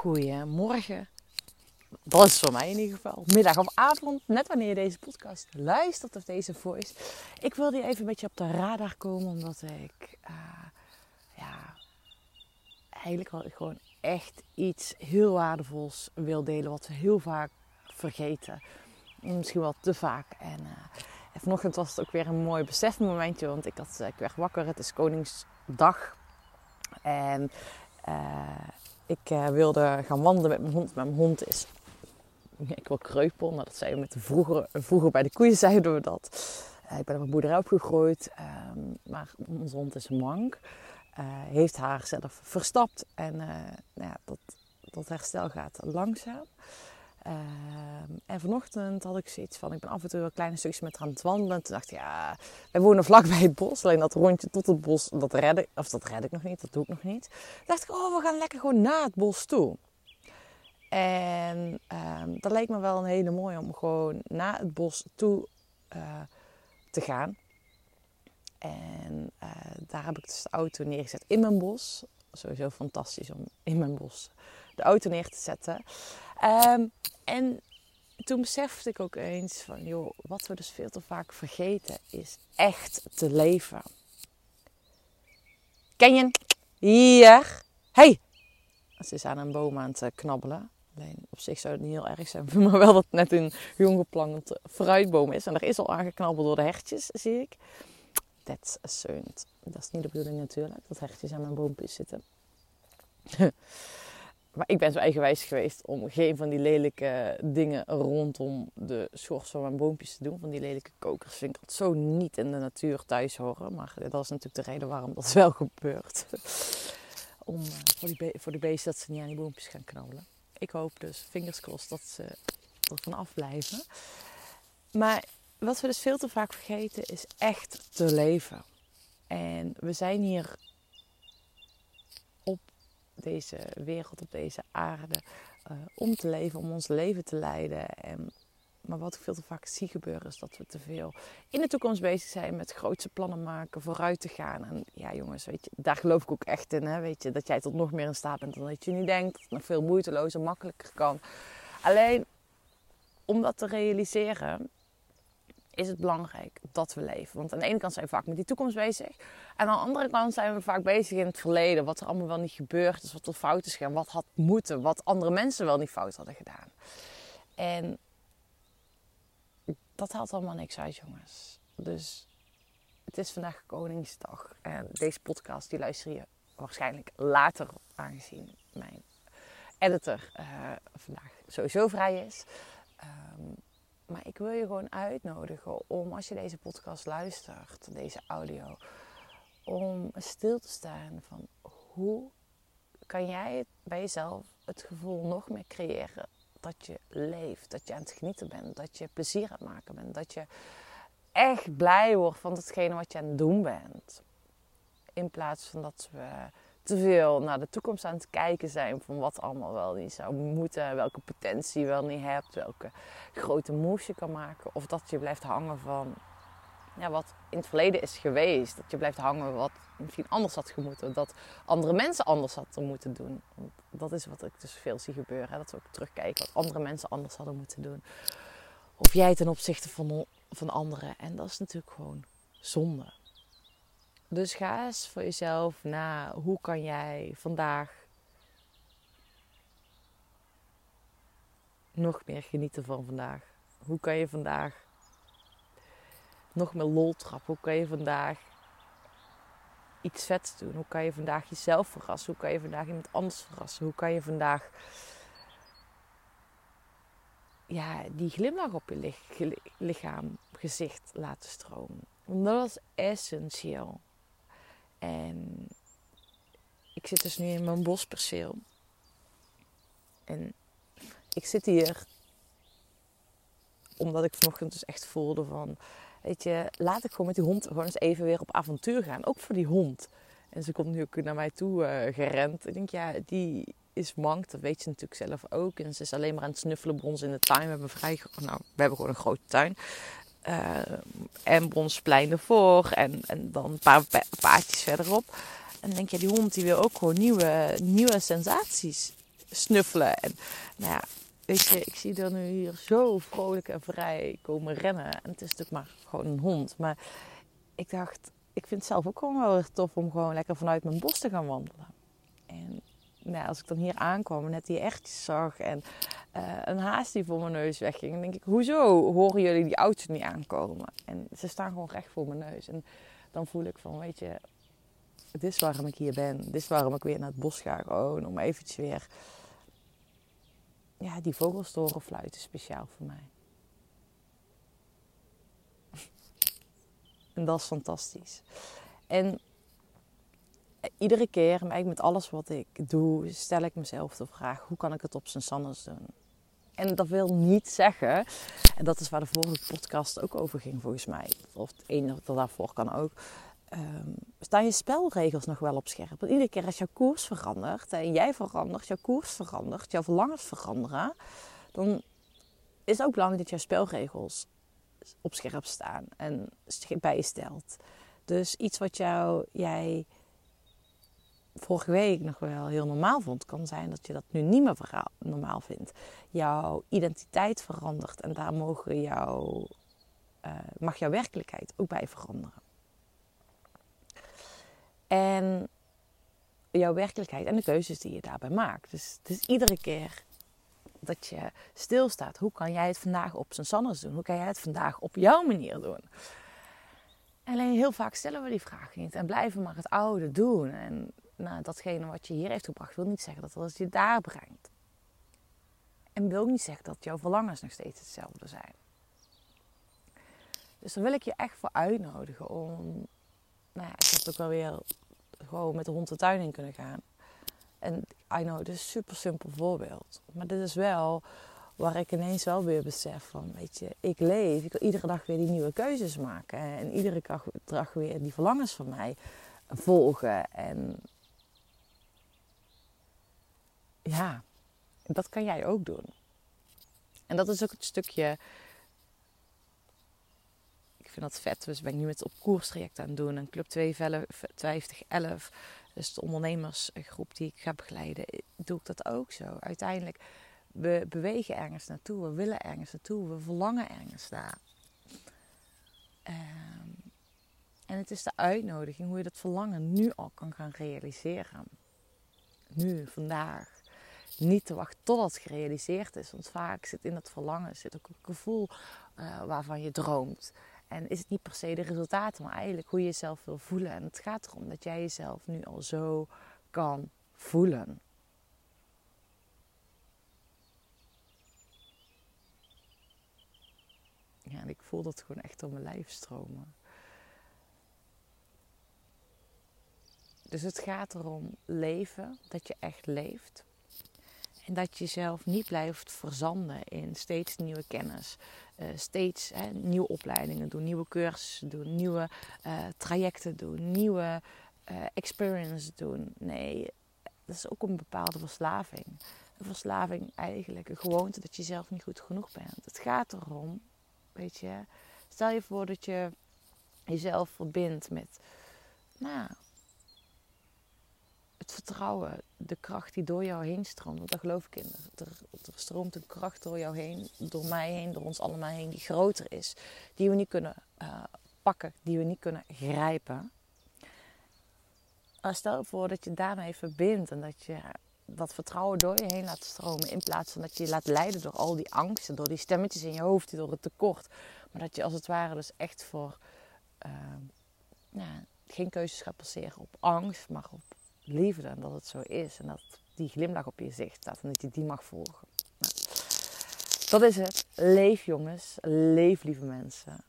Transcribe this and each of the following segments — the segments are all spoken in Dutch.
goeiemorgen. Dat is voor mij in ieder geval. Middag of avond, net wanneer je deze podcast luistert of deze voice. Ik wilde je even een beetje op de radar komen, omdat ik uh, ja, eigenlijk wel gewoon echt iets heel waardevols wil delen, wat we heel vaak vergeten. Misschien wel te vaak. En, en vanochtend was het ook weer een mooi besefmomentje, want ik, had, ik werd wakker. Het is Koningsdag. En uh, ik uh, wilde gaan wandelen met mijn hond. Mijn hond is, ik wil kreupel. Nou, dat zeiden we met de vroeger, vroeger bij de koeien zeiden we dat. Uh, ik ben op een boerderij opgegroeid, um, maar onze hond is mank. Uh, heeft haar zelf verstapt en nou ja, dat, dat herstel gaat langzaam. Uh, en vanochtend had ik zoiets van, ik ben af en toe een kleine stukjes met haar aan het wandelen. Toen dacht ik, ja, wij wonen vlakbij het bos. Alleen dat rondje tot het bos, dat red ik, of dat red ik nog niet, dat doe ik nog niet. Toen dacht ik, oh, we gaan lekker gewoon naar het bos toe. En uh, dat leek me wel een hele mooie om gewoon naar het bos toe uh, te gaan. En uh, daar heb ik dus de auto neergezet in mijn bos. Sowieso fantastisch om in mijn bos de auto neer te zetten. Um, en toen besefte ik ook eens van, joh, wat we dus veel te vaak vergeten is echt te leven. Ken je? Hier. Hey. Ze is aan een boom aan het knabbelen. Alleen op zich zou het niet heel erg zijn. Maar wel dat het net een jong geplant fruitboom is. En er is al aangeknabbeld door de hertjes, zie ik. That's a sunt. Dat is niet de bedoeling natuurlijk. Dat hertjes aan mijn boompjes zitten. Maar ik ben zo eigenwijs geweest om geen van die lelijke dingen rondom de schors van mijn boompjes te doen. Van die lelijke kokers vind ik zo niet in de natuur thuis horen. Maar dat is natuurlijk de reden waarom dat wel gebeurt. om, uh, voor, die voor de beesten dat ze niet aan die boompjes gaan knabbelen. Ik hoop dus, fingers crossed, dat ze er van afblijven. Maar wat we dus veel te vaak vergeten is echt te leven. En we zijn hier deze wereld, op deze aarde, uh, om te leven, om ons leven te leiden. En, maar wat ik veel te vaak zie gebeuren is dat we te veel in de toekomst bezig zijn met grootse plannen maken, vooruit te gaan. En ja, jongens, weet je, daar geloof ik ook echt in. Hè? Weet je, dat jij tot nog meer in staat bent dan dat je nu denkt. Dat het nog veel moeitelozer, makkelijker kan. Alleen om dat te realiseren, is het belangrijk dat we leven. Want aan de ene kant zijn we vaak met die toekomst bezig. En aan de andere kant zijn we vaak bezig in het verleden. Wat er allemaal wel niet gebeurd is, wat er fout is wat had moeten, wat andere mensen wel niet fout hadden gedaan. En dat haalt allemaal niks uit, jongens. Dus het is vandaag Koningsdag. En deze podcast die luister je waarschijnlijk later, aangezien mijn editor uh, vandaag sowieso vrij is. Um, maar ik wil je gewoon uitnodigen om, als je deze podcast luistert, deze audio, om stil te staan van hoe kan jij bij jezelf het gevoel nog meer creëren dat je leeft, dat je aan het genieten bent, dat je plezier aan het maken bent, dat je echt blij wordt van datgene wat je aan het doen bent. In plaats van dat we te veel naar de toekomst aan het kijken zijn van wat allemaal wel niet zou moeten, welke potentie je wel niet hebt, welke grote moves je kan maken. Of dat je blijft hangen van ja, wat in het verleden is geweest. Dat je blijft hangen wat misschien anders had gemoeten. Dat andere mensen anders hadden moeten doen. Want dat is wat ik dus veel zie gebeuren. Hè? Dat we ook terugkijken wat andere mensen anders hadden moeten doen. Of jij ten opzichte van, van anderen. En dat is natuurlijk gewoon zonde. Dus ga eens voor jezelf na. Hoe kan jij vandaag nog meer genieten van vandaag? Hoe kan je vandaag nog meer lol trappen? Hoe kan je vandaag iets vets doen? Hoe kan je vandaag jezelf verrassen? Hoe kan je vandaag iemand anders verrassen? Hoe kan je vandaag ja, die glimlach op je lichaam, gezicht laten stromen? Want dat is essentieel. En ik zit dus nu in mijn bosperceel. En ik zit hier omdat ik vanochtend dus echt voelde van... Weet je, laat ik gewoon met die hond gewoon eens even weer op avontuur gaan. Ook voor die hond. En ze komt nu ook naar mij toe uh, gerend. Ik denk, ja, die is mank. Dat weet je natuurlijk zelf ook. En ze is alleen maar aan het snuffelen bij ons in de tuin. We hebben, vrij, nou, we hebben gewoon een grote tuin. Uh, en Bronsplein ervoor. En, en dan een paar paadjes verderop. En dan denk je, die hond die wil ook gewoon nieuwe, nieuwe sensaties snuffelen. En nou ja, weet je, ik zie er nu hier zo vrolijk en vrij komen rennen. En het is natuurlijk maar gewoon een hond. Maar ik dacht, ik vind het zelf ook gewoon wel erg tof om gewoon lekker vanuit mijn bos te gaan wandelen. En nou, als ik dan hier aankwam en net die ertjes zag en uh, een haas die voor mijn neus wegging, dan denk ik, hoezo horen jullie die auto's niet aankomen? En ze staan gewoon recht voor mijn neus. En dan voel ik van, weet je, dit is waarom ik hier ben. Dit is waarom ik weer naar het bos ga. Gewoon om eventjes weer ja, die vogelstoren fluiten speciaal voor mij. en dat is fantastisch. En iedere keer, eigenlijk met alles wat ik doe, stel ik mezelf de vraag: hoe kan ik het op zijn Sanders doen? En dat wil niet zeggen, en dat is waar de vorige podcast ook over ging volgens mij, of het ene dat daarvoor kan ook, um, staan je spelregels nog wel op scherp. Want iedere keer als jouw koers verandert en jij verandert, jouw koers verandert, jouw verlangens veranderen, dan is het ook belangrijk dat jouw spelregels op scherp staan en bijstelt. Dus iets wat jou, jij vorige week nog wel heel normaal vond, kan zijn dat je dat nu niet meer normaal vindt. Jouw identiteit verandert en daar mogen jouw, uh, mag jouw werkelijkheid ook bij veranderen. En jouw werkelijkheid en de keuzes die je daarbij maakt. Dus het is iedere keer dat je stilstaat. Hoe kan jij het vandaag op zijn Sanders doen? Hoe kan jij het vandaag op jouw manier doen? Alleen heel vaak stellen we die vraag niet en blijven maar het oude doen. En nou, datgene wat je hier heeft gebracht wil niet zeggen dat het je daar brengt. En wil niet zeggen dat jouw verlangens nog steeds hetzelfde zijn. Dus daar wil ik je echt voor uitnodigen om. Nou ja, ik heb ook wel weer gewoon met de hond de tuin in kunnen gaan. En I know, dit is een super simpel voorbeeld. Maar dit is wel waar ik ineens wel weer besef van, weet je, ik leef. Ik wil iedere dag weer die nieuwe keuzes maken. En iedere dag weer die verlangens van mij volgen. En ja, dat kan jij ook doen. En dat is ook het stukje. Ik vind dat vet. Dus ben nu met op koerstraject aan het doen. En Club 5211, dus de ondernemersgroep die ik ga begeleiden, doe ik dat ook zo. Uiteindelijk, we bewegen ergens naartoe. We willen ergens naartoe. We verlangen ergens naar. Ehm, en het is de uitnodiging hoe je dat verlangen nu al kan gaan realiseren. Nu, vandaag. Niet te wachten totdat het gerealiseerd is. Want vaak zit in dat verlangen zit ook een gevoel uh, waarvan je droomt. En is het niet per se de resultaten, maar eigenlijk hoe je jezelf wil voelen. En het gaat erom dat jij jezelf nu al zo kan voelen. Ja, en ik voel dat gewoon echt door mijn lijf stromen. Dus het gaat erom leven, dat je echt leeft. En dat je jezelf niet blijft verzanden in steeds nieuwe kennis. Uh, steeds hè, nieuwe opleidingen doen, nieuwe cursussen doen, nieuwe uh, trajecten doen, nieuwe uh, experience doen. Nee, dat is ook een bepaalde verslaving. Een verslaving eigenlijk, een gewoonte dat je zelf niet goed genoeg bent. Het gaat erom, weet je, stel je voor dat je jezelf verbindt met, nou, vertrouwen, de kracht die door jou heen stroomt. Want daar geloof ik in. Er, stroomt een kracht door jou heen, door mij heen, door ons allemaal heen, die groter is. Die we niet kunnen uh, pakken, die we niet kunnen grijpen. Stel je voor dat je daarmee verbindt en dat je dat vertrouwen door je heen laat stromen. In plaats van dat je je laat leiden door al die angsten, door die stemmetjes in je hoofd, door het tekort. Maar dat je als het ware dus echt voor uh, nou, geen keuzes gaat passeren op angst, maar op liefde en dat het zo is. En dat die glimlach op je gezicht staat en dat je die mag volgen. Nou, dat is het. Leef jongens. Leef lieve mensen.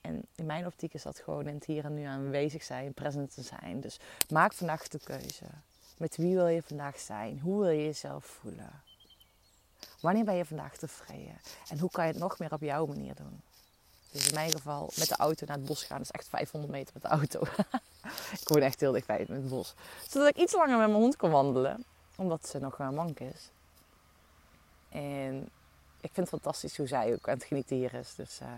En in mijn optiek is dat gewoon in het hier en nu aanwezig zijn, present te zijn. Dus maak vandaag de keuze. Met wie wil je vandaag zijn? Hoe wil je jezelf voelen? Wanneer ben je vandaag tevreden? En hoe kan je het nog meer op jouw manier doen? Dus in mijn geval met de auto naar het bos gaan is echt 500 meter met de auto. ik woon echt heel dichtbij met het bos. Zodat ik iets langer met mijn hond kan wandelen. Omdat ze nog een mank is. En ik vind het fantastisch hoe zij ook aan het genieten hier is. Dus uh,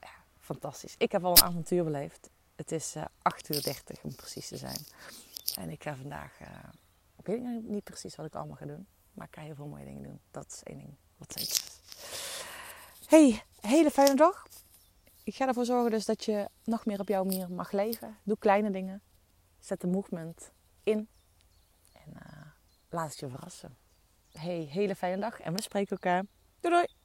ja, fantastisch. Ik heb al een avontuur beleefd. Het is uh, 8 uur 30 om precies te zijn. En ik ga vandaag op weet ik niet precies wat ik allemaal ga doen. Maar ik ga heel veel mooie dingen doen. Dat is één ding wat zeker is. Hey, hele fijne dag. Ik ga ervoor zorgen dus dat je nog meer op jouw manier mag leven. Doe kleine dingen. Zet de movement in. En uh, laat het je verrassen. Hey, hele fijne dag en we spreken elkaar. Doei doei!